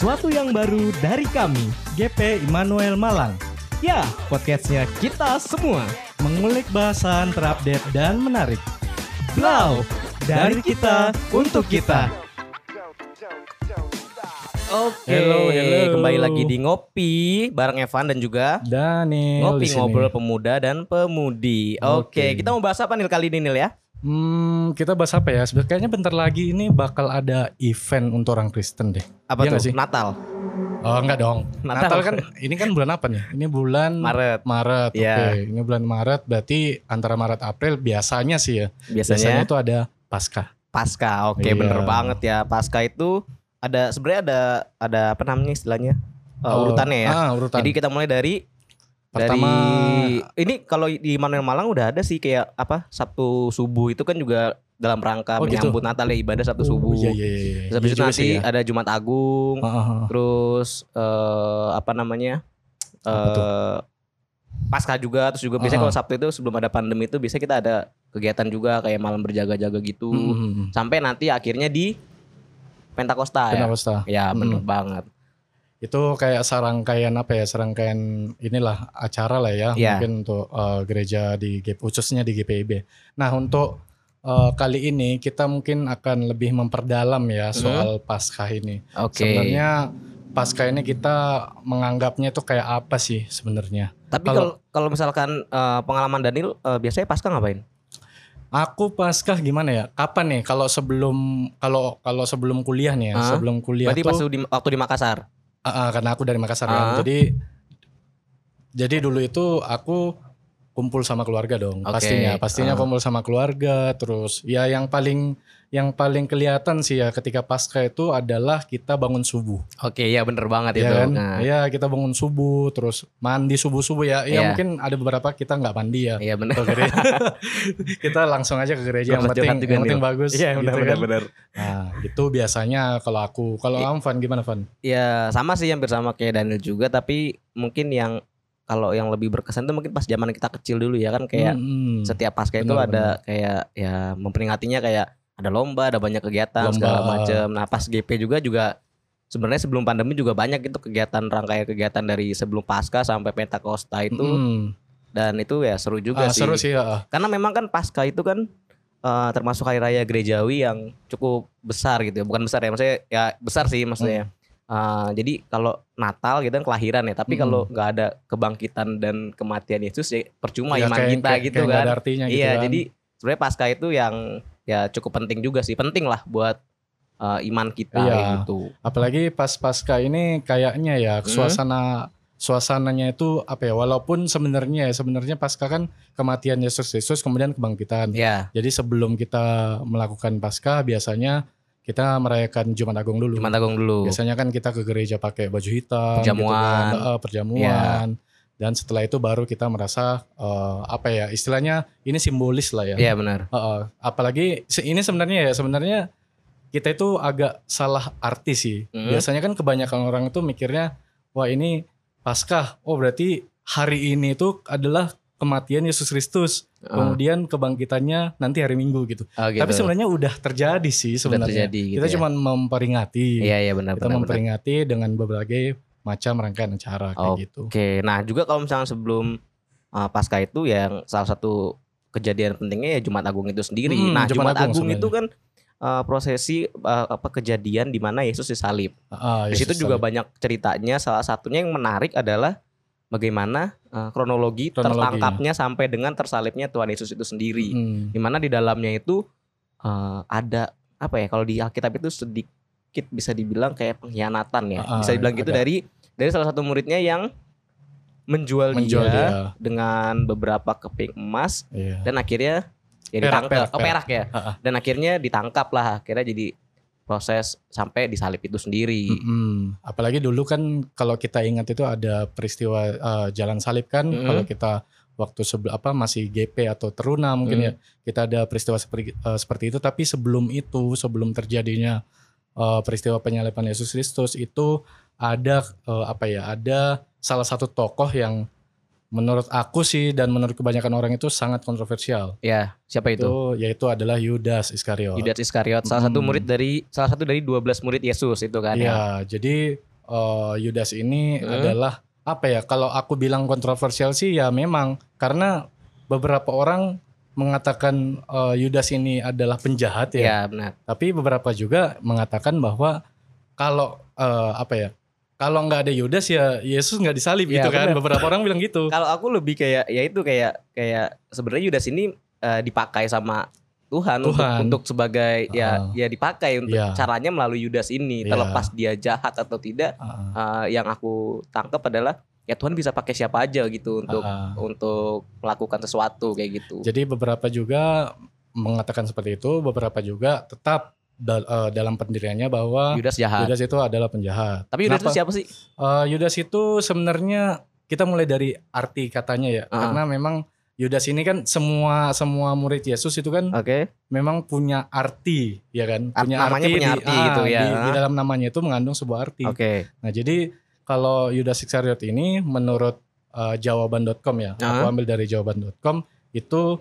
sesuatu yang baru dari kami, GP Immanuel Malang. Ya, podcastnya kita semua, mengulik bahasan terupdate dan menarik. Blau, dari kita untuk kita. Oke, Hello, hello. kembali lagi di ngopi bareng Evan dan juga Daniel ngopi ngobrol pemuda dan pemudi. Oke, Oke. kita mau bahas apa nih kali ini Nil ya? Hmm, kita bahas apa ya? Sebenarnya kayaknya bentar lagi ini bakal ada event untuk orang Kristen deh. Apa Iya tuh? sih? Natal, Oh enggak dong. Natal. Natal, kan ini kan bulan apa nih? Ini bulan Maret. Maret. Iya. Oke, ini bulan Maret berarti antara Maret April biasanya sih ya. Biasanya, Biasanya itu ada Paskah. pasca. Oke, Iya. bener banget ya. Pasca itu ada sebenarnya ada ada apa namanya istilahnya? Uh, Oh, urutannya ya. Ah, urutan. Jadi kita mulai dari Pertama dari ini kalau di Manuel Malang udah ada sih kayak apa Sabtu subuh itu kan juga dalam rangka Oh, gitu? menyambut Natal ya ibadah Sabtu Oh, subuh. Iya iya iya. Terus habis Iya itu juga nanti sih ya. ada Jumat Agung, Ah, ah, ah. terus eh, apa namanya? Apa tuh? eh Pasca juga, terus juga biasanya kalau Sabtu itu sebelum ada pandemi itu biasanya kita ada kegiatan juga kayak malam berjaga-jaga gitu. Hmm, hmm, hmm. Sampai nanti akhirnya di Pentakosta ya. Pentakosta. Ya bener Hmm. banget. Itu kayak serangkaian apa ya? Serangkaian inilah acara lah ya, Iya. mungkin untuk eh, gereja di khususnya di GPIB. Nah, untuk eh, kali ini kita mungkin akan lebih memperdalam ya soal Paskah ini. Hmm. Oke. Sebenarnya Paskah ini kita menganggapnya itu kayak apa sih sebenarnya? Tapi kalau- kalau misalkan eh, pengalaman Daniel eh, biasanya Pasca ngapain? Aku Paskah gimana ya? Kapan nih? Kalau sebelum kalau kalau sebelum kuliah nih ya, Hah? sebelum kuliah Berarti tuh pas di, waktu di Makassar. Ah, ah, karena aku dari Makassar Ah. kan. Jadi jadi dulu itu aku kumpul sama keluarga dong. Oke, Pastinya, pastinya ah. kumpul sama keluarga. Terus ya yang paling yang paling kelihatan sih ya ketika pasca itu adalah kita bangun subuh. Oke, ya bener banget Ya itu. kan? Nah, Ya kita bangun subuh, terus mandi subuh-subuh ya. Ya Iya. mungkin ada beberapa kita nggak mandi ya. Iya bener. ke gereja. kita langsung aja ke gereja yang penting, yang penting bagus. Iya gitu benar kan. benar benar. Nah, itu biasanya kalau aku. Kalau kamu Van gimana Van? Ya sama sih hampir sama kayak Daniel juga tapi mungkin yang kalau yang lebih berkesan itu mungkin pas zaman kita kecil dulu ya kan kayak Hmm, setiap pasca itu ada kayak ya memperingatinya kayak ada lomba, ada banyak kegiatan Lomba. segala macam. Nah, pas GP juga juga sebenarnya sebelum pandemi juga banyak itu kegiatan rangkaian kegiatan dari sebelum pasca sampai Pentakosta itu hmm. dan itu ya seru juga Ah, sih. seru sih ya. Karena memang kan pasca itu kan eh, termasuk hari raya gerejawi yang cukup besar gitu ya. Bukan besar ya, maksudnya ya besar sih maksudnya. Eh, jadi kalau Natal gitu kan kelahiran ya, tapi Mm-mm. kalau nggak ada kebangkitan dan kematian Yesus ya percuma Ya, iman kayak- kita kayak- gitu kayak kan. ada artinya gitu iya, kan. jadi sebenarnya pasca itu yang ya cukup penting juga sih, penting lah buat eh, iman kita Iya. gitu. apalagi pas pasca ini kayaknya ya Hmm. Suasana suasananya itu apa ya walaupun sebenarnya ya sebenarnya pasca kan kematian Yesus Yesus kemudian kebangkitan. Ya, Jadi sebelum kita melakukan pasca biasanya kita merayakan Jumat Agung dulu. Jumat Agung dulu. Biasanya kan kita ke gereja pakai baju hitam, Perjamuan. gitu kan. Perjamuan. Dan setelah itu baru kita merasa eh, apa ya istilahnya ini simbolis lah ya. Iya benar. Heeh. apalagi se- ini sebenarnya ya sebenarnya kita itu agak salah arti sih. Hmm. Biasanya kan kebanyakan orang itu mikirnya wah ini Paskah. Oh berarti hari ini itu adalah kematian Yesus Kristus. Eh, Kemudian kebangkitannya nanti hari Minggu gitu. oh, gitu. Tapi sebenarnya udah terjadi sih sebenarnya. terjadi gitu kita ya. cuma memperingati. Iya iya benar kita benar. benar. memperingati dengan berbagai macam rangkaian acara kayak gitu. Oke, nah juga kalau misalnya sebelum uh, pasca itu yang salah satu kejadian pentingnya ya Jumat Agung itu sendiri. Hmm, nah Jumat Jumat, Agung Agung, itu kan uh, prosesi uh, apa kejadian di mana Yesus disalib. Ah, Di situ juga salib. banyak ceritanya. Salah satunya yang menarik adalah bagaimana uh, kronologi tertangkapnya sampai dengan tersalibnya Tuhan Yesus itu sendiri. Hmm. Di mana di dalamnya itu uh, ada apa ya? Kalau di Alkitab itu sedikit bisa dibilang kayak pengkhianatan ya. Ah, bisa dibilang gitu ada. dari dari salah satu muridnya yang menjual, menjual dia, dia. dengan beberapa keping emas Iya. dan akhirnya ya Perak, ditangkap perak, oh, perak ya dan akhirnya ditangkap lah akhirnya jadi proses sampai disalib itu sendiri Mm-mm. Apalagi dulu kan kalau kita ingat itu ada peristiwa eh, jalan salib kan Mm-mm. kalau kita waktu sebelum apa masih GP atau teruna mungkin Mm. ya kita ada peristiwa seperti eh, seperti itu tapi sebelum itu sebelum terjadinya eh, peristiwa penyaliban Yesus Kristus itu ada eh, apa ya ada salah satu tokoh yang menurut aku sih dan menurut kebanyakan orang itu sangat kontroversial ya siapa itu itu yaitu adalah Yudas Iskariot. Yudas Iskariot salah satu Mm. murid dari salah satu dari 12 murid Yesus itu kan ya Iya, jadi eh, Yudas ini Hmm. adalah apa ya? Kalau aku bilang kontroversial sih ya memang karena beberapa orang mengatakan eh, Yudas ini adalah penjahat ya. Ya benar. Tapi beberapa juga mengatakan bahwa kalau eh, apa ya? Kalau nggak ada Yudas ya Yesus nggak disalib Ya, gitu kan. benar. Beberapa orang bilang gitu. Kalau aku lebih kayak ya itu kayak kayak sebenarnya Yudas ini eh, dipakai sama Tuhan, untuk Tuhan. untuk sebagai ya Ah. ya dipakai untuk Iya. caranya melalui Yudas ini. Iya. Terlepas dia jahat atau tidak, Ah, eh, yang aku tangkap adalah ya Tuhan bisa pakai siapa aja gitu untuk ah. untuk melakukan sesuatu kayak gitu. Jadi beberapa juga mengatakan seperti itu, beberapa juga tetap dal- eh, dalam pendiriannya bahwa Yudas jahat. Yudas itu adalah penjahat. Tapi Yudas itu siapa sih? Eh, Yudas itu sebenarnya kita mulai dari arti katanya ya, Ah. karena memang Yudas ini kan semua semua murid Yesus itu kan Oke. memang punya arti, ya kan? Art- namanya punya di- arti gitu ya. Di, di dalam namanya itu mengandung sebuah arti. Oke. Nah, jadi kalau Yudas Iskariot ini menurut uh, jawaban.com ya, aku Ah. ambil dari jawaban.com itu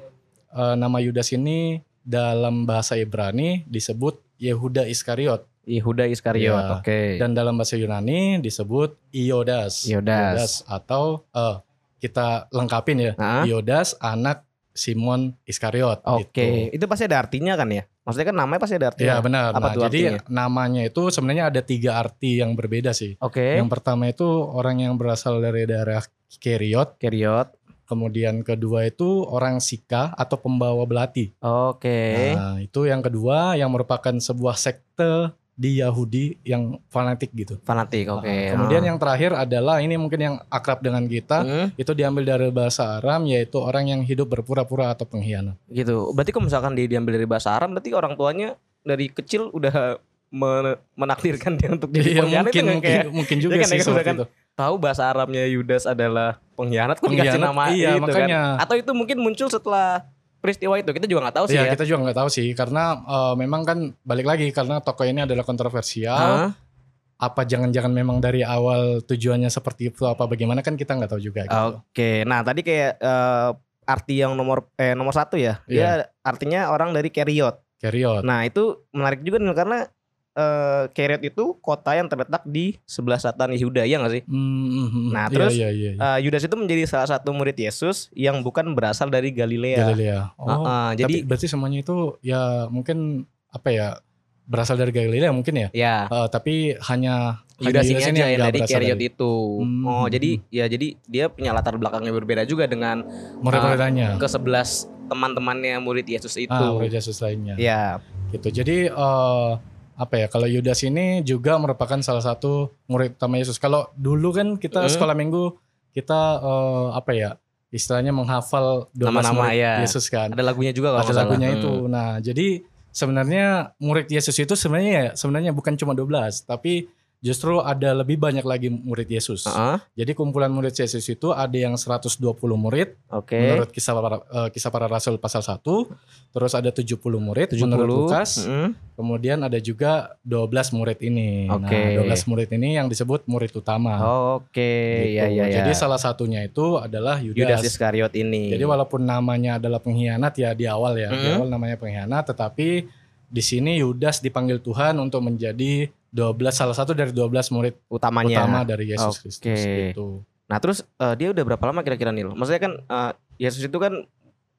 uh, nama Yudas ini dalam bahasa Ibrani disebut Yehuda Iskariot Yehuda Iskariot. Ya. Oke. dan dalam bahasa Yunani disebut Iodas. Iodas. atau uh, kita lengkapin ya, Hah? Iodas anak Simon Iskariot Oke. gitu. Itu pasti ada artinya kan ya? Maksudnya kan namanya pasti ada Ya artinya. benar. Apa Nah, tuh jadi artinya? namanya itu sebenarnya ada tiga arti yang berbeda sih. Oke. Yang pertama itu orang yang berasal dari daerah Keriot. Keriot. Kemudian kedua itu orang Sika atau pembawa belati. Oke. Nah itu yang kedua yang merupakan sebuah sekte di Yahudi yang fanatik gitu. Fanatik. Oke. Nah, kemudian yang terakhir adalah ini mungkin yang akrab dengan kita. Hmm, Itu diambil dari bahasa Aram yaitu orang yang hidup berpura-pura atau pengkhianat. gitu. Berarti kalau misalkan dia diambil dari bahasa Arab, berarti orang tuanya dari kecil udah men- menakdirkan dia untuk jadi Iya pengkhianat mungkin itu mungkin, kayak mungkin juga kan, sih ya kan, seperti kan. Tahu bahasa Arabnya Yudas adalah pengkhianat Pengkhianat, nama iya, itu makanya. kan. Atau itu mungkin muncul setelah peristiwa itu. Kita juga nggak tahu sih Iya ya. kita juga nggak tahu sih karena eh, memang kan balik lagi karena tokoh ini adalah kontroversial. Hah? Apa jangan-jangan memang dari awal tujuannya seperti itu apa bagaimana kan kita nggak tahu juga gitu. Oke, nah tadi kayak eh, arti yang nomor eh nomor satu ya, dia artinya orang dari Keriot. Keriot. Nah itu menarik juga nih karena eh Keriot itu kota yang terletak di sebelah selatan Yehuda ya nggak sih? Hmm, Nah, iya, terus, iya, iya, iya. Eh, Yudas itu menjadi salah satu murid Yesus yang bukan berasal dari Galilea. Galilea. Oh, Ah, ah, jadi berarti semuanya itu ya mungkin apa ya berasal dari Galilea mungkin ya. ya Eh, tapi hanya Yudas ini aja yang dari Keriot itu. Hmm. Oh jadi ya jadi dia punya latar belakang yang berbeda juga dengan murid-muridnya. ke sebelas teman-temannya murid Yesus itu. Ah, murid Yesus lainnya. Ya, gitu. Jadi eh, apa ya? Kalau Yudas ini juga merupakan salah satu murid utama Yesus. Kalau dulu kan kita Hmm. sekolah minggu kita eh, apa ya? Istilahnya menghafal 12 Nama-nama, murid ya. Yesus kan. ada lagunya juga kalau Ada lagunya Hmm. itu. Nah, jadi sebenarnya murid Yesus itu sebenarnya ya, sebenarnya bukan cuma 12, tapi justru ada lebih banyak lagi murid Yesus. Heeh, Jadi kumpulan murid Yesus itu ada yang 120 murid Oke. menurut kisah para, eh, kisah para rasul pasal 1, terus ada 70 murid 70. menurut Lukas, Mm-mm. Kemudian ada juga 12 murid ini. Oke. Nah, 12 murid ini yang disebut murid utama. Oke, Gitu. ya ya ya. Jadi salah satunya itu adalah Yudas Yudas. Iskariot ini. Jadi walaupun namanya adalah pengkhianat ya di awal ya, di Mhm. awal namanya pengkhianat, tetapi di sini Yudas dipanggil Tuhan untuk menjadi 12 salah satu dari 12 murid utamanya. utama dari Yesus Oke. Kristus gitu. Nah, terus eh, dia udah berapa lama kira-kira nih? Maksudnya kan eh, Yesus itu kan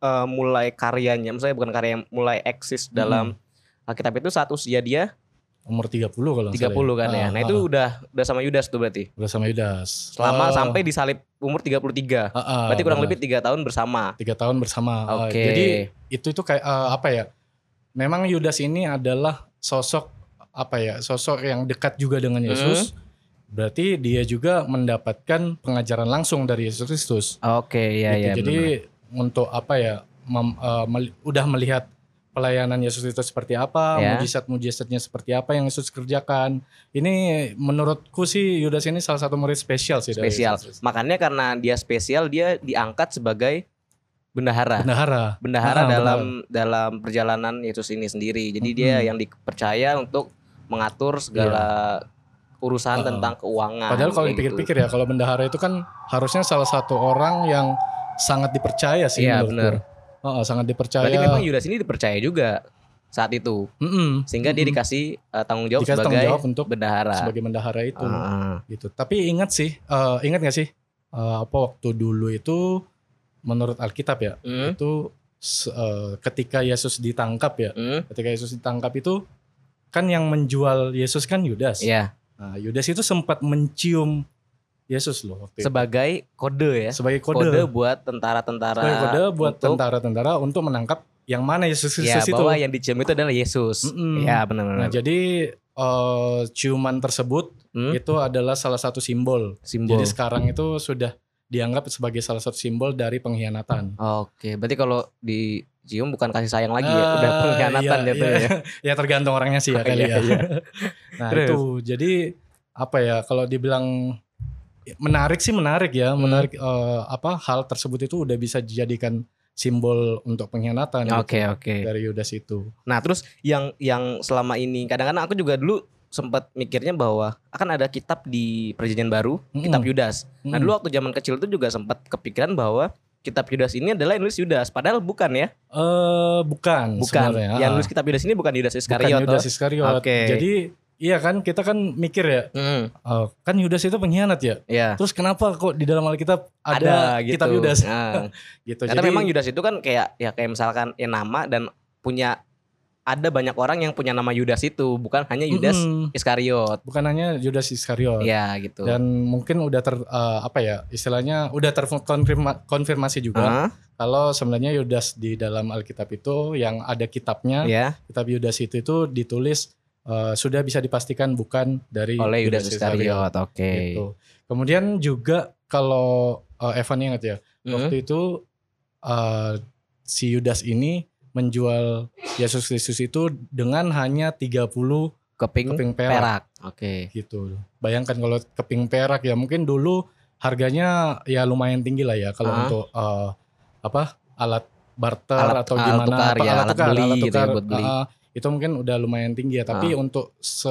eh, mulai karyanya, maksudnya bukan karya yang mulai eksis dalam Alkitab itu saat usia dia Umur 30 kalau nggak 30 salah kan ya. Ah, Nah, ah, itu udah udah sama Yudas tuh berarti. udah sama Yudas. Selama Eh, sampai disalib umur 33. ah, ah, Berarti kurang benar. lebih tiga tahun bersama. tiga tahun bersama. Uh, Oke. jadi itu itu kayak uh, apa ya? Memang Yudas ini adalah sosok apa ya? Sosok yang dekat juga dengan Yesus. Berarti dia juga mendapatkan pengajaran langsung dari Yesus Kristus. Oke, ya Gitu. ya. Jadi untuk apa ya? mem- uh, mel- udah melihat pelayanan Yesus itu seperti apa, Ya. mujizat-mujizatnya seperti apa yang Yesus kerjakan. Ini menurutku sih Yudas ini salah satu murid spesial sih dari spesial. Yesus Kristus. Makanya karena dia spesial dia diangkat sebagai bendahara. Bendahara. Bendahara Ah, dalam dalam perjalanan Yesus ini sendiri. Jadi dia Mhm. yang dipercaya untuk mengatur segala urusan Ah. tentang keuangan. Padahal kalau gitu. dipikir-pikir ya, kalau bendahara itu kan harusnya salah satu orang yang sangat dipercaya sih Iya, menurutku. benar. Heeh, sangat dipercaya. Berarti memang Yudas ini dipercaya juga. saat itu Mm-mm. sehingga dia Mm-mm. dikasih eh, tanggung jawab Dikasih sebagai tanggung jawab untuk bendahara. sebagai bendahara itu Ah, gitu. Tapi ingat sih, eh, ingat gak sih eh, apa waktu dulu itu menurut Alkitab ya hmm, itu eh, ketika Yesus ditangkap ya, hmm, ketika Yesus ditangkap itu kan yang menjual Yesus kan Yudas. Iya, Nah, Yudas itu sempat mencium Yesus loh waktu itu. sebagai kode ya. sebagai Kode, kode, buat tentara-tentara. sebagai kode buat untuk- tentara-tentara untuk menangkap yang mana Yesus Ya, Kristus itu. bahwa yang dicium itu adalah Yesus. Mm-mm. Ya, Nah, benar-benar. jadi eh, ciuman tersebut Hmm, itu adalah salah satu simbol. simbol. Jadi sekarang itu sudah dianggap sebagai salah satu simbol dari pengkhianatan. Oke, berarti kalau dicium bukan kasih sayang lagi ya, udah pengkhianatan iya, jatuhnya iya. ya. ya tergantung orangnya sih ya kali iya, ya. iya. nah Terus? itu jadi apa ya kalau dibilang menarik sih menarik ya, Hmm. menarik eh, apa hal tersebut itu udah bisa dijadikan simbol untuk pengkhianatan gitu Oke, oke. dari Yudas itu. Nah, terus yang yang selama ini kadang-kadang aku juga dulu sempat mikirnya bahwa akan ada kitab di Perjanjian Baru, Mm-mm. kitab Yudas. Nah, Mm-mm. dulu waktu zaman kecil itu juga sempat kepikiran bahwa kitab Yudas ini adalah yang nulis Yudas, padahal bukan ya. Eh bukan, Bukan. sebenarnya. Yang Ah. nulis kitab Yudas ini bukan Yudas bukan Iskariot. Yudas? Iskariot. Oke. Jadi iya kan kita kan mikir ya, Mm, kan Yudas itu pengkhianat ya. ya. Terus kenapa kok di dalam Alkitab ada, gitu. kitab Yudas Nah, gitu. karena memang Yudas itu kan kayak ya kayak misalkan ya nama dan punya ada banyak orang yang punya nama Yudas itu, bukan hanya Yudas Mm-mm. Iskariot. bukan hanya Yudas Iskariot. Ya, gitu. Dan mungkin udah ter eh, apa ya istilahnya udah terkonfirmasi konfirmasi juga Ah, kalau sebenarnya Yudas di dalam Alkitab itu yang ada kitabnya ya, kitab Yudas itu itu ditulis eh, sudah bisa dipastikan bukan dari oleh Yudas Iskariot. Oke. gitu. Kemudian juga kalau eh, Evan ingat ya Mm, waktu itu eh, si Yudas ini menjual Yesus Kristus itu dengan hanya 30 keping, keping perak. perak, Oke. gitu. Bayangkan kalau keping perak ya mungkin dulu harganya ya lumayan tinggi lah ya kalau Ah. untuk eh, apa alat barter Alat- atau alat gimana tukar apa, ya, alat beli gitu ya, buat beli. Ah, itu mungkin udah lumayan tinggi ya tapi untuk se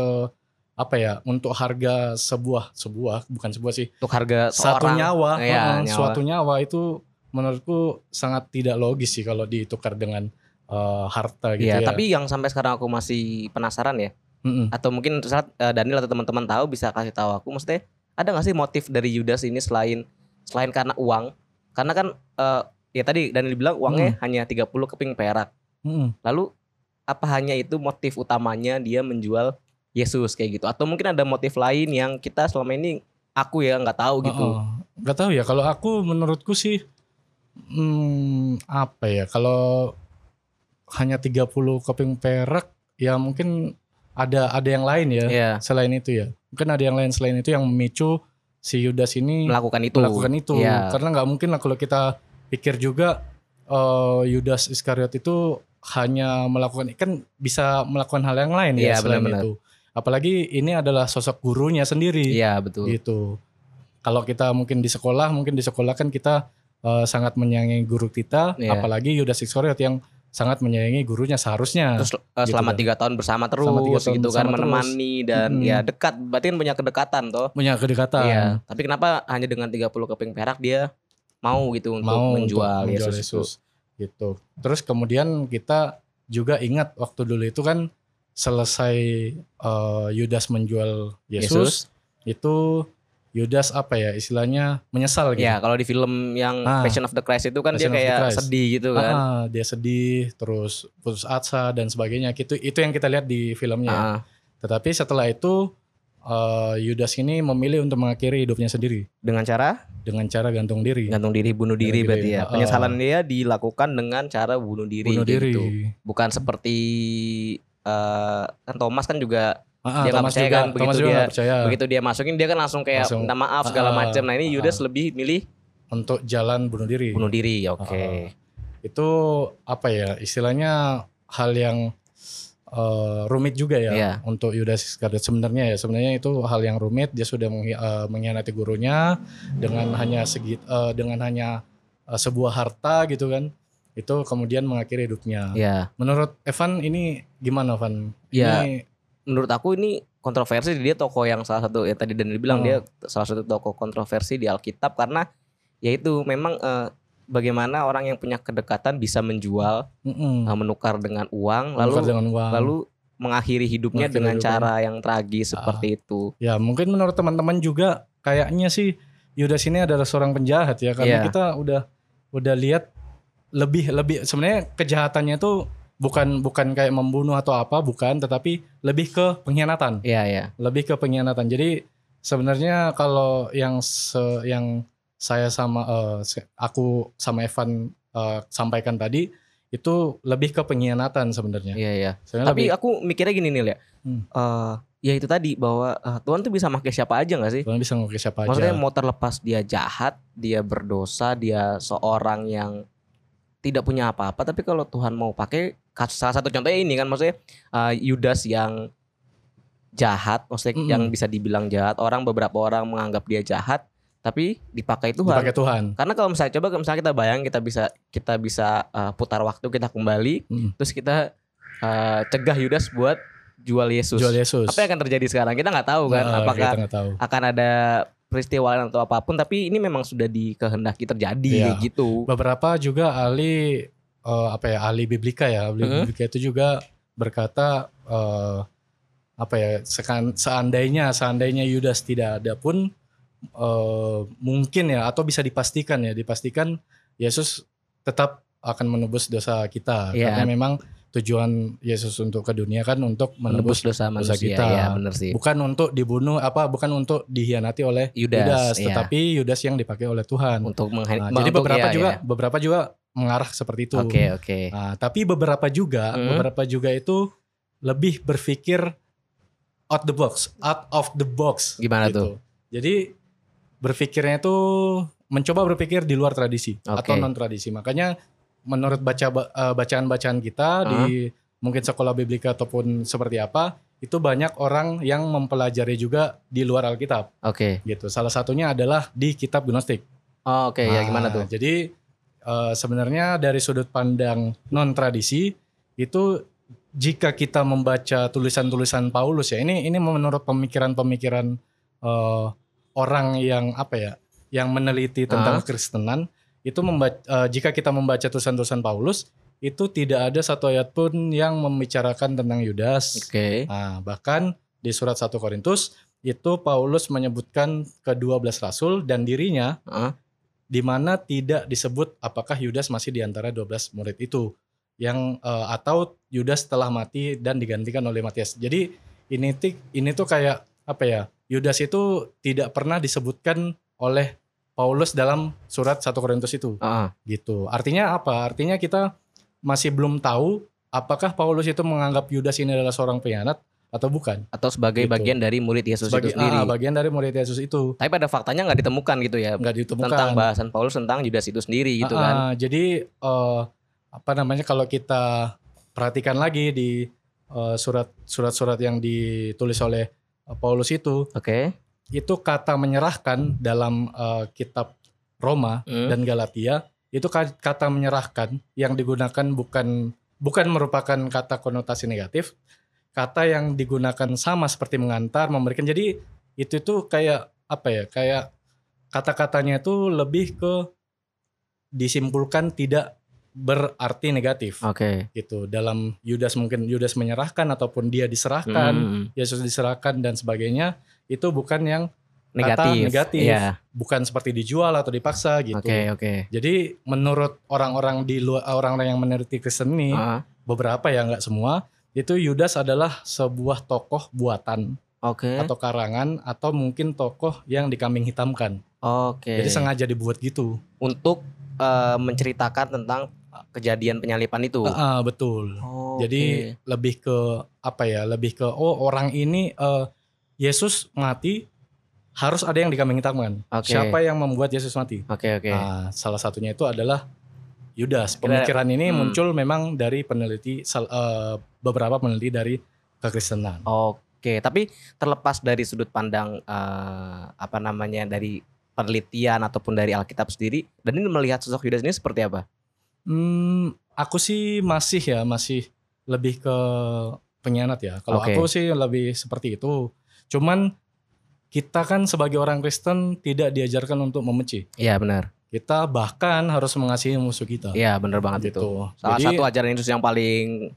apa ya untuk harga sebuah sebuah bukan sebuah sih Untuk harga satu seorang. nyawa, Iya, heeh, nyawa. suatu nyawa itu menurutku sangat tidak logis sih kalau ditukar dengan eh, harta gitu Iya, ya. tapi yang sampai sekarang aku masih penasaran ya, Mm-mm. atau mungkin saat eh, Daniel atau teman-teman tahu bisa kasih tahu aku, maksudnya ada nggak sih motif dari Yudas ini selain selain karena uang? Karena kan eh, ya tadi Daniel bilang uangnya Hmm. hanya 30 keping perak. Mm-mm. Lalu apa hanya itu motif utamanya dia menjual Yesus kayak gitu? Atau mungkin ada motif lain yang kita selama ini aku ya nggak tahu gitu. Heeh. Nggak tahu ya kalau aku menurutku sih hmm, apa ya kalau hanya 30 keping perak ya mungkin ada ada yang lain ya Iya, selain itu ya. Mungkin ada yang lain selain itu yang memicu si Yudas ini melakukan itu. melakukan itu Iya. karena nggak mungkin lah kalau kita pikir juga eh, Yudas Iskariot itu hanya melakukan kan bisa melakukan hal yang lain ya Iya, selain benar-benar. itu apalagi ini adalah sosok gurunya sendiri Iya, betul. gitu kalau kita mungkin di sekolah mungkin di sekolah kan kita eh, sangat menyayangi guru kita Iya. apalagi Yudas Iskariot yang sangat menyayangi gurunya seharusnya Terus eh, gitu selama kan. tiga tahun bersama terus tahun gitu kan terus. menemani dan Mm-mm. ya dekat berarti kan punya kedekatan toh. punya kedekatan Iya. Tapi kenapa hanya dengan 30 keping perak dia mau gitu untuk mau menjual, untuk Yesus, menjual itu? Yesus gitu. Terus kemudian kita juga ingat waktu dulu itu kan selesai eh, Yudas menjual Yesus, itu Yudas apa ya istilahnya menyesal gitu. Ya, kalau di film yang Ah. Passion of the Christ itu kan Passion dia kayak sedih gitu kan. Ah, dia sedih, terus putus asa dan sebagainya. Gitu itu yang kita lihat di filmnya. ya. Ah, Tetapi setelah itu eh, Yudas ini memilih untuk mengakhiri hidupnya sendiri dengan cara dengan cara gantung diri. gantung diri, bunuh diri Gantung berarti diri. ya. Ah. Penyesalan dia dilakukan dengan cara bunuh diri Bunuh diri. gitu. Bukan seperti eh, kan Thomas kan juga Ah, Dia nggak Thomas percaya juga, kan, Thomas begitu juga dia- percaya. begitu dia masukin dia kan langsung kayak Langsung, minta maaf segala ah, macam. Nah, ini Yudas ah. lebih milih untuk jalan bunuh diri. bunuh diri. Oke. Ah. Itu apa ya istilahnya hal yang eh, rumit juga ya Iya. untuk Yudas Iskariot sebenarnya ya sebenarnya itu hal yang rumit dia sudah menghi- eh, mengkhianati gurunya dengan hanya segi eh, dengan hanya eh, sebuah harta gitu kan itu kemudian mengakhiri hidupnya. Ya. Menurut Evan ini gimana Evan? Ya. Ini menurut aku ini kontroversi dia tokoh yang salah satu ya tadi Daniel bilang Oh. dia salah satu tokoh kontroversi di Alkitab karena yaitu memang eh, bagaimana orang yang punya kedekatan bisa menjual, Mm-mm. uh, menukar dengan uang, lalu Menukar dengan uang. lalu mengakhiri hidupnya Mengakhiri dengan hidupnya. cara yang tragis seperti itu. Ya mungkin menurut teman-teman juga kayaknya sih Yudas ini adalah seorang penjahat ya karena Iya. kita udah udah lihat lebih lebih sebenarnya kejahatannya itu bukan bukan kayak membunuh atau apa bukan tetapi lebih ke pengkhianatan Iya, iya. lebih ke pengkhianatan jadi sebenarnya kalau yang se- yang saya sama se- aku sama Evan eh, sampaikan tadi itu lebih ke pengkhianatan sebenarnya Iya, iya. Sebenarnya Tapi lebih- aku mikirnya gini nih, ya. Hmm. Eh, ya itu tadi bahwa eh, Tuhan tuh bisa pakai siapa aja nggak sih? Tuhan bisa ngukir siapa Maksudnya aja mau terlepas dia jahat, dia berdosa, dia seorang yang tidak punya apa-apa, tapi kalau Tuhan mau pakai salah satu contohnya ini kan maksudnya eh, Yudas yang jahat, maksudnya Mm-mm. yang bisa dibilang jahat, orang beberapa orang menganggap dia jahat, tapi dipakai Tuhan. dipakai Tuhan Karena kalau misalnya coba misalnya kita bayang kita bisa kita bisa eh, putar waktu kita kembali, Mm. terus kita eh, cegah Yudas buat jual Yesus. jual Yesus Apa yang akan terjadi sekarang? Kita nggak tahu kan, Nah, apakah kita tahu akan ada peristiwa atau apa pun tapi ini memang sudah dikehendaki terjadi kayak gitu. beberapa juga ahli eh, apa ya ahli biblika ya ahli Mhm. biblika itu juga berkata eh, apa ya sekan- seandainya seandainya Yudas tidak ada pun eh, mungkin ya atau bisa dipastikan ya dipastikan Yesus tetap akan menebus dosa kita Iya. karena memang tujuan Yesus untuk ke dunia kan untuk Menebus menebus dosa manusia. kita. Ya, benar sih. bukan untuk dibunuh apa bukan untuk dihianati oleh Yudas, Yudas, iya. tetapi Yudas yang dipakai oleh Tuhan Untuk Nah, untuk- jadi beberapa iya, juga iya. beberapa juga mengarah seperti itu. Oke, oke. Nah, tapi beberapa juga Hmm. beberapa juga itu lebih berpikir out the box, out of the box. Gimana gitu. Jadi berpikirnya itu mencoba berpikir di luar tradisi Oke. atau non tradisi. Makanya menurut baca eh, bacaan-bacaan kita di mungkin sekolah biblika ataupun seperti apa, itu banyak orang yang mempelajari juga di luar Alkitab Oke. gitu. Salah satunya adalah di kitab Gnostik. Oh, Oke, ya gimana Nah, tuh? Jadi eh, sebenarnya dari sudut pandang non tradisi itu jika kita membaca tulisan-tulisan Paulus ya ini ini menurut pemikiran-pemikiran eh, orang yang apa ya yang meneliti tentang Ah. kekristenan itu membaca jika kita membaca tulisan-tulisan Paulus itu tidak ada satu ayat pun yang membicarakan tentang Yudas. Oke. Nah, bahkan di surat 1 Korintus itu Paulus menyebutkan ke-12 rasul dan dirinya Heeh. Di mana tidak disebut apakah Yudas masih di antara 12 murid itu yang eh, atau Yudas telah mati dan digantikan oleh Matias. Jadi ini ti- ini tuh kayak apa ya? Yudas itu tidak pernah disebutkan oleh Paulus dalam surat 1 Korintus itu Heeh. gitu. Artinya apa? Artinya kita masih belum tahu apakah Paulus itu menganggap Yudas ini adalah seorang pengkhianat atau bukan. Atau sebagai Gitu. bagian dari murid Yesus Sebagai itu sendiri. ah, bagian dari murid Yesus itu Tapi pada faktanya nggak ditemukan gitu ya. nggak ditemukan. Tentang bahasan Paulus tentang Yudas itu sendiri gitu Ah, kan. ah, jadi eh, apa namanya kalau kita perhatikan lagi di eh, surat surat-surat yang ditulis oleh eh, Paulus itu, Oke. itu kata menyerahkan dalam eh, kitab Roma Hmm. dan Galatia itu ka- kata menyerahkan yang digunakan bukan bukan merupakan kata konotasi negatif, kata yang digunakan sama seperti mengantar, memberikan. Jadi itu tuh kayak apa ya? Kayak kata-katanya itu lebih ke disimpulkan tidak berarti negatif Oke. gitu. Dalam Yudas mungkin Yudas menyerahkan ataupun dia diserahkan, Hmm. Yesus diserahkan dan sebagainya, itu bukan yang Negatif. negatif. Iya. bukan seperti dijual atau dipaksa gitu. Oke, oke. Jadi menurut orang-orang di luar orang-orang yang meneliti Kristen ini, Ah, beberapa ya nggak semua, itu Yudas adalah sebuah tokoh buatan Oke. atau karangan atau mungkin tokoh yang dikambing hitamkan. Oke. Jadi sengaja dibuat gitu. Untuk eh, menceritakan tentang kejadian penyalipan itu. Ah, betul. Oh, Jadi lebih ke apa ya? Lebih ke oh orang ini eh, Yesus mati harus ada yang dikambing hitamkan. Oke. Siapa yang membuat Yesus mati? Oke, oke. Nah, salah satunya itu adalah Yudas. Kira- Pemikiran ini hmm. muncul memang dari peneliti eh, beberapa peneliti dari kekristenan. Oke, tapi terlepas dari sudut pandang eh, apa namanya dari penelitian ataupun dari Alkitab sendiri, dan ini melihat sosok Yudas ini seperti apa? Hmm, aku sih masih ya masih lebih ke pengkhianat ya. Kalau Oke. aku sih lebih seperti itu. Cuman kita kan sebagai orang Kristen tidak diajarkan untuk membenci. Iya benar. Kita bahkan harus mengasihi musuh kita. Iya, bener banget itu. gitu. Salah Jadi, satu ajaran Yesus yang paling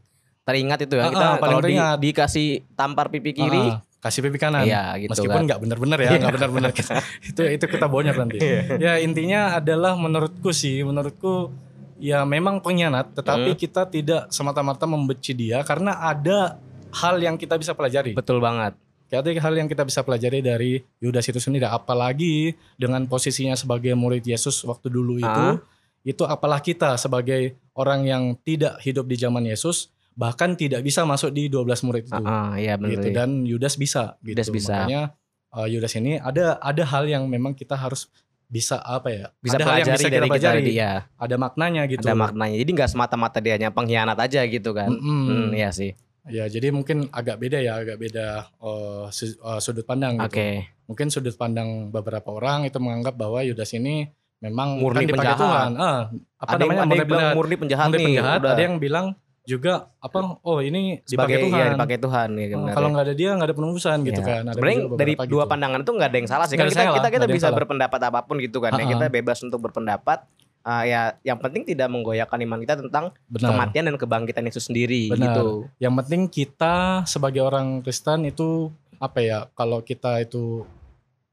teringat itu ya. Ah, kita ah, paling kalau di- dikasih tampar pipi kiri, ah, kasih pipi kanan. iya gitu Meskipun kan. nggak benar-benar ya, nggak benar-benar itu itu kita bonyok nanti. Iya. ya intinya adalah menurutku sih, menurutku ya memang pengkhianat, Hmm. tetapi kita tidak semata-mata membenci dia karena ada hal yang kita bisa pelajari. Betul banget. Ada hal yang kita bisa pelajari dari Yudas itu sendiri. Apalagi dengan posisinya sebagai murid Yesus waktu dulu itu, Ah. itu apalah kita sebagai orang yang tidak hidup di zaman Yesus, bahkan tidak bisa masuk di 12 murid itu Ah, ah, iya bener. gitu dan Yudas bisa gitu. Yudas bisa. Makanya uh, Yudas ini ada ada hal yang memang kita harus bisa apa ya? bisa ada hal yang pelajari bisa dari kita kita pelajari. dia. Ada maknanya gitu. Ada maknanya. Jadi nggak semata-mata dia hanya pengkhianat aja gitu kan. Mm-mm. Hmm, iya sih. Ya, jadi mungkin agak beda ya, agak beda uh, su- uh, sudut pandang gitu. Oke. Mungkin sudut pandang beberapa orang itu menganggap bahwa Yudas ini memang Murni bukan dipakai penjahat. Tuhan. Ah, apa Ada yang, namanya? ada yang Murni bilang penjahat. murni penjahat Murni nih. penjahat. udah. Ada yang bilang juga apa? Oh, ini sebagai dipakai Tuhan. iya, dipakai Tuhan ya, Oh, benar kalau ya. nggak ada dia nggak ada penembusan gitu Ya. kan. Ada Sebenarnya dari beberapa dua gitu. pandangan itu nggak ada yang salah sih. Kan kita salah, kita, kita yang bisa salah. berpendapat apa pun gitu kan. Ya. Kita bebas untuk berpendapat. Ah, ya, yang penting tidak menggoyahkan iman kita tentang Benar. kematian dan kebangkitan Yesus sendiri Benar. gitu. Yang penting kita sebagai orang Kristen itu apa ya? Kalau kita itu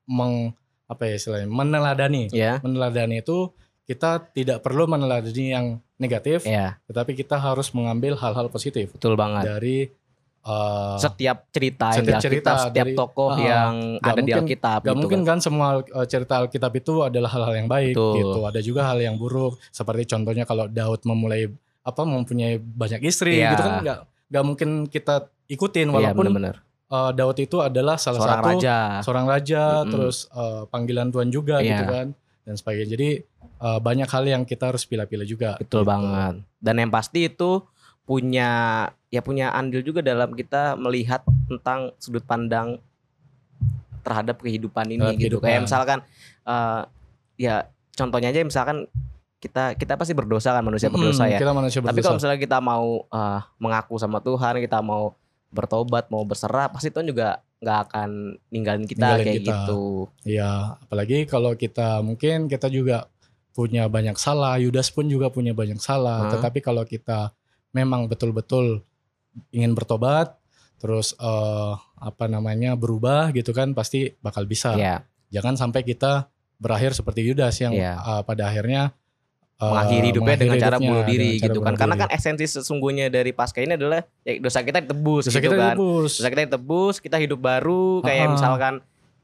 meng apa ya istilahnya meneladani, Ya. meneladani itu kita tidak perlu meneladani yang negatif, Ya, tetapi kita harus mengambil hal-hal positif betul banget. dari uh, Setiap cerita yang setiap di cerita Alkitab, setiap dari- tokoh Ah, yang ada di mungkin- Alkitab Gak gitu mungkin kan. kan semua uh, cerita Alkitab itu adalah hal-hal yang baik Betul. gitu. Ada juga hal yang buruk. Seperti contohnya kalau Daud memulai apa mempunyai banyak istri Iya. gitu kan nggak nggak mungkin kita ikutin Iya, walaupun benar-benar. uh, Daud itu adalah salah Seorang satu raja. seorang raja Mm-mm. terus uh, panggilan Tuhan juga Iya. gitu kan dan sebagainya. Jadi uh, banyak hal yang kita harus pilih-pilih juga. Betul gitu. banget. Dan yang pasti itu punya ya punya andil juga dalam kita melihat tentang sudut pandang terhadap kehidupan ini Terhadap gitu. kehidupan. Kayak misalkan eh, ya contohnya aja misalkan kita kita pasti berdosa kan manusia berdosa ya. Kita manusia Tapi berdosa. kalau misalnya kita mau eh, mengaku sama Tuhan, kita mau bertobat, mau berserah, pasti Tuhan juga nggak akan ninggalin kita Ninggalin kayak kita. gitu. Iya, apalagi kalau kita mungkin kita juga punya banyak salah, Yudas pun juga punya banyak salah. Hmm. Tetapi kalau kita memang betul-betul ingin bertobat, terus eh, apa namanya berubah gitu kan, pasti bakal bisa. Ya, Jangan sampai kita berakhir seperti Yudas yang Iya. eh, pada akhirnya eh, mengakhiri hidupnya dengan mengakhiri cara hidupnya bunuh diri dengan cara gitu kan. bunuh Karena diri. kan esensi sesungguhnya dari pasca ini adalah ya dosa kita ditebus dosa gitu kita kan. ditebus. Dosa kita ditebus, kita hidup baru kayak Ah. misalkan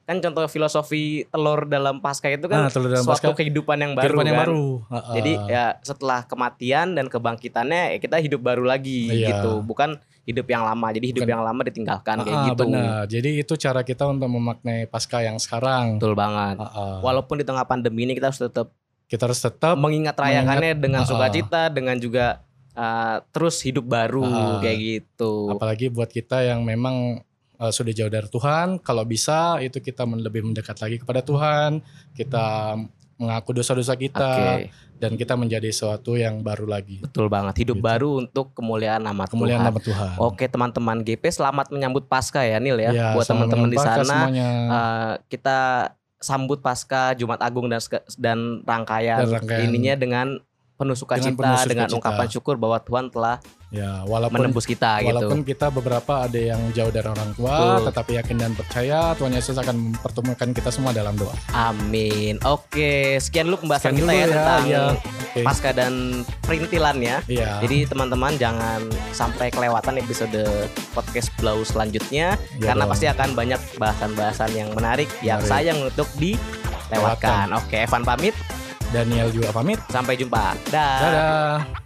kan contoh filosofi telur dalam pasca itu kan Nah, telur dalam suatu pasca, kehidupan yang baru kehidupan yang kan. baru. Heeh. Jadi ya setelah kematian dan kebangkitannya ya kita hidup baru lagi Iya. gitu. Bukan hidup yang lama. Jadi hidup Bukan. yang lama ditinggalkan kayak Ah, gitu. benar. Jadi itu cara kita untuk memaknai pasca yang sekarang. Betul banget. Heeh. Walaupun di tengah pandemi ini kita harus tetap kita harus tetap mengingat rayakannya dengan Ah, ah. sukacita dengan juga uh, terus hidup baru Ah, ah. kayak gitu. apalagi buat kita yang memang uh, sudah jauh dari Tuhan kalau bisa itu kita lebih mendekat lagi kepada Tuhan kita mengaku dosa-dosa kita Oke, dan kita menjadi sesuatu yang baru lagi betul banget. Hidup Gitu. baru untuk kemuliaan nama kemuliaan Tuhan. nama Tuhan Oke teman-teman GP selamat menyambut Pasca ya Nil ya. Ya, Buat teman-teman di sana semuanya. uh, kita sambut Pasca Jumat Agung dan dan rangkaian, Dan rangkaian. ininya dengan penuh sukacita Dengan penuh dengan ungkapan syukur bahwa Tuhan telah ya walaupun menembus kita walaupun gitu. kita beberapa ada yang jauh dari orang tua Betul. tetapi yakin dan percaya Tuhan Yesus akan mempertemukan kita semua dalam doa Amin. Oke, sekian dulu pembahasan Sekian kita dulu ya, tentang iya. Oke. Pasca dan perintilannya. Iya. Jadi teman-teman jangan sampai kelewatan episode podcast Blau selanjutnya Iya karena dong. pasti akan banyak bahasan-bahasan yang menarik yang Menarik. sayang untuk dilewatkan. Oke, Evan pamit. Daniel juga pamit Sampai jumpa. Dah. dadah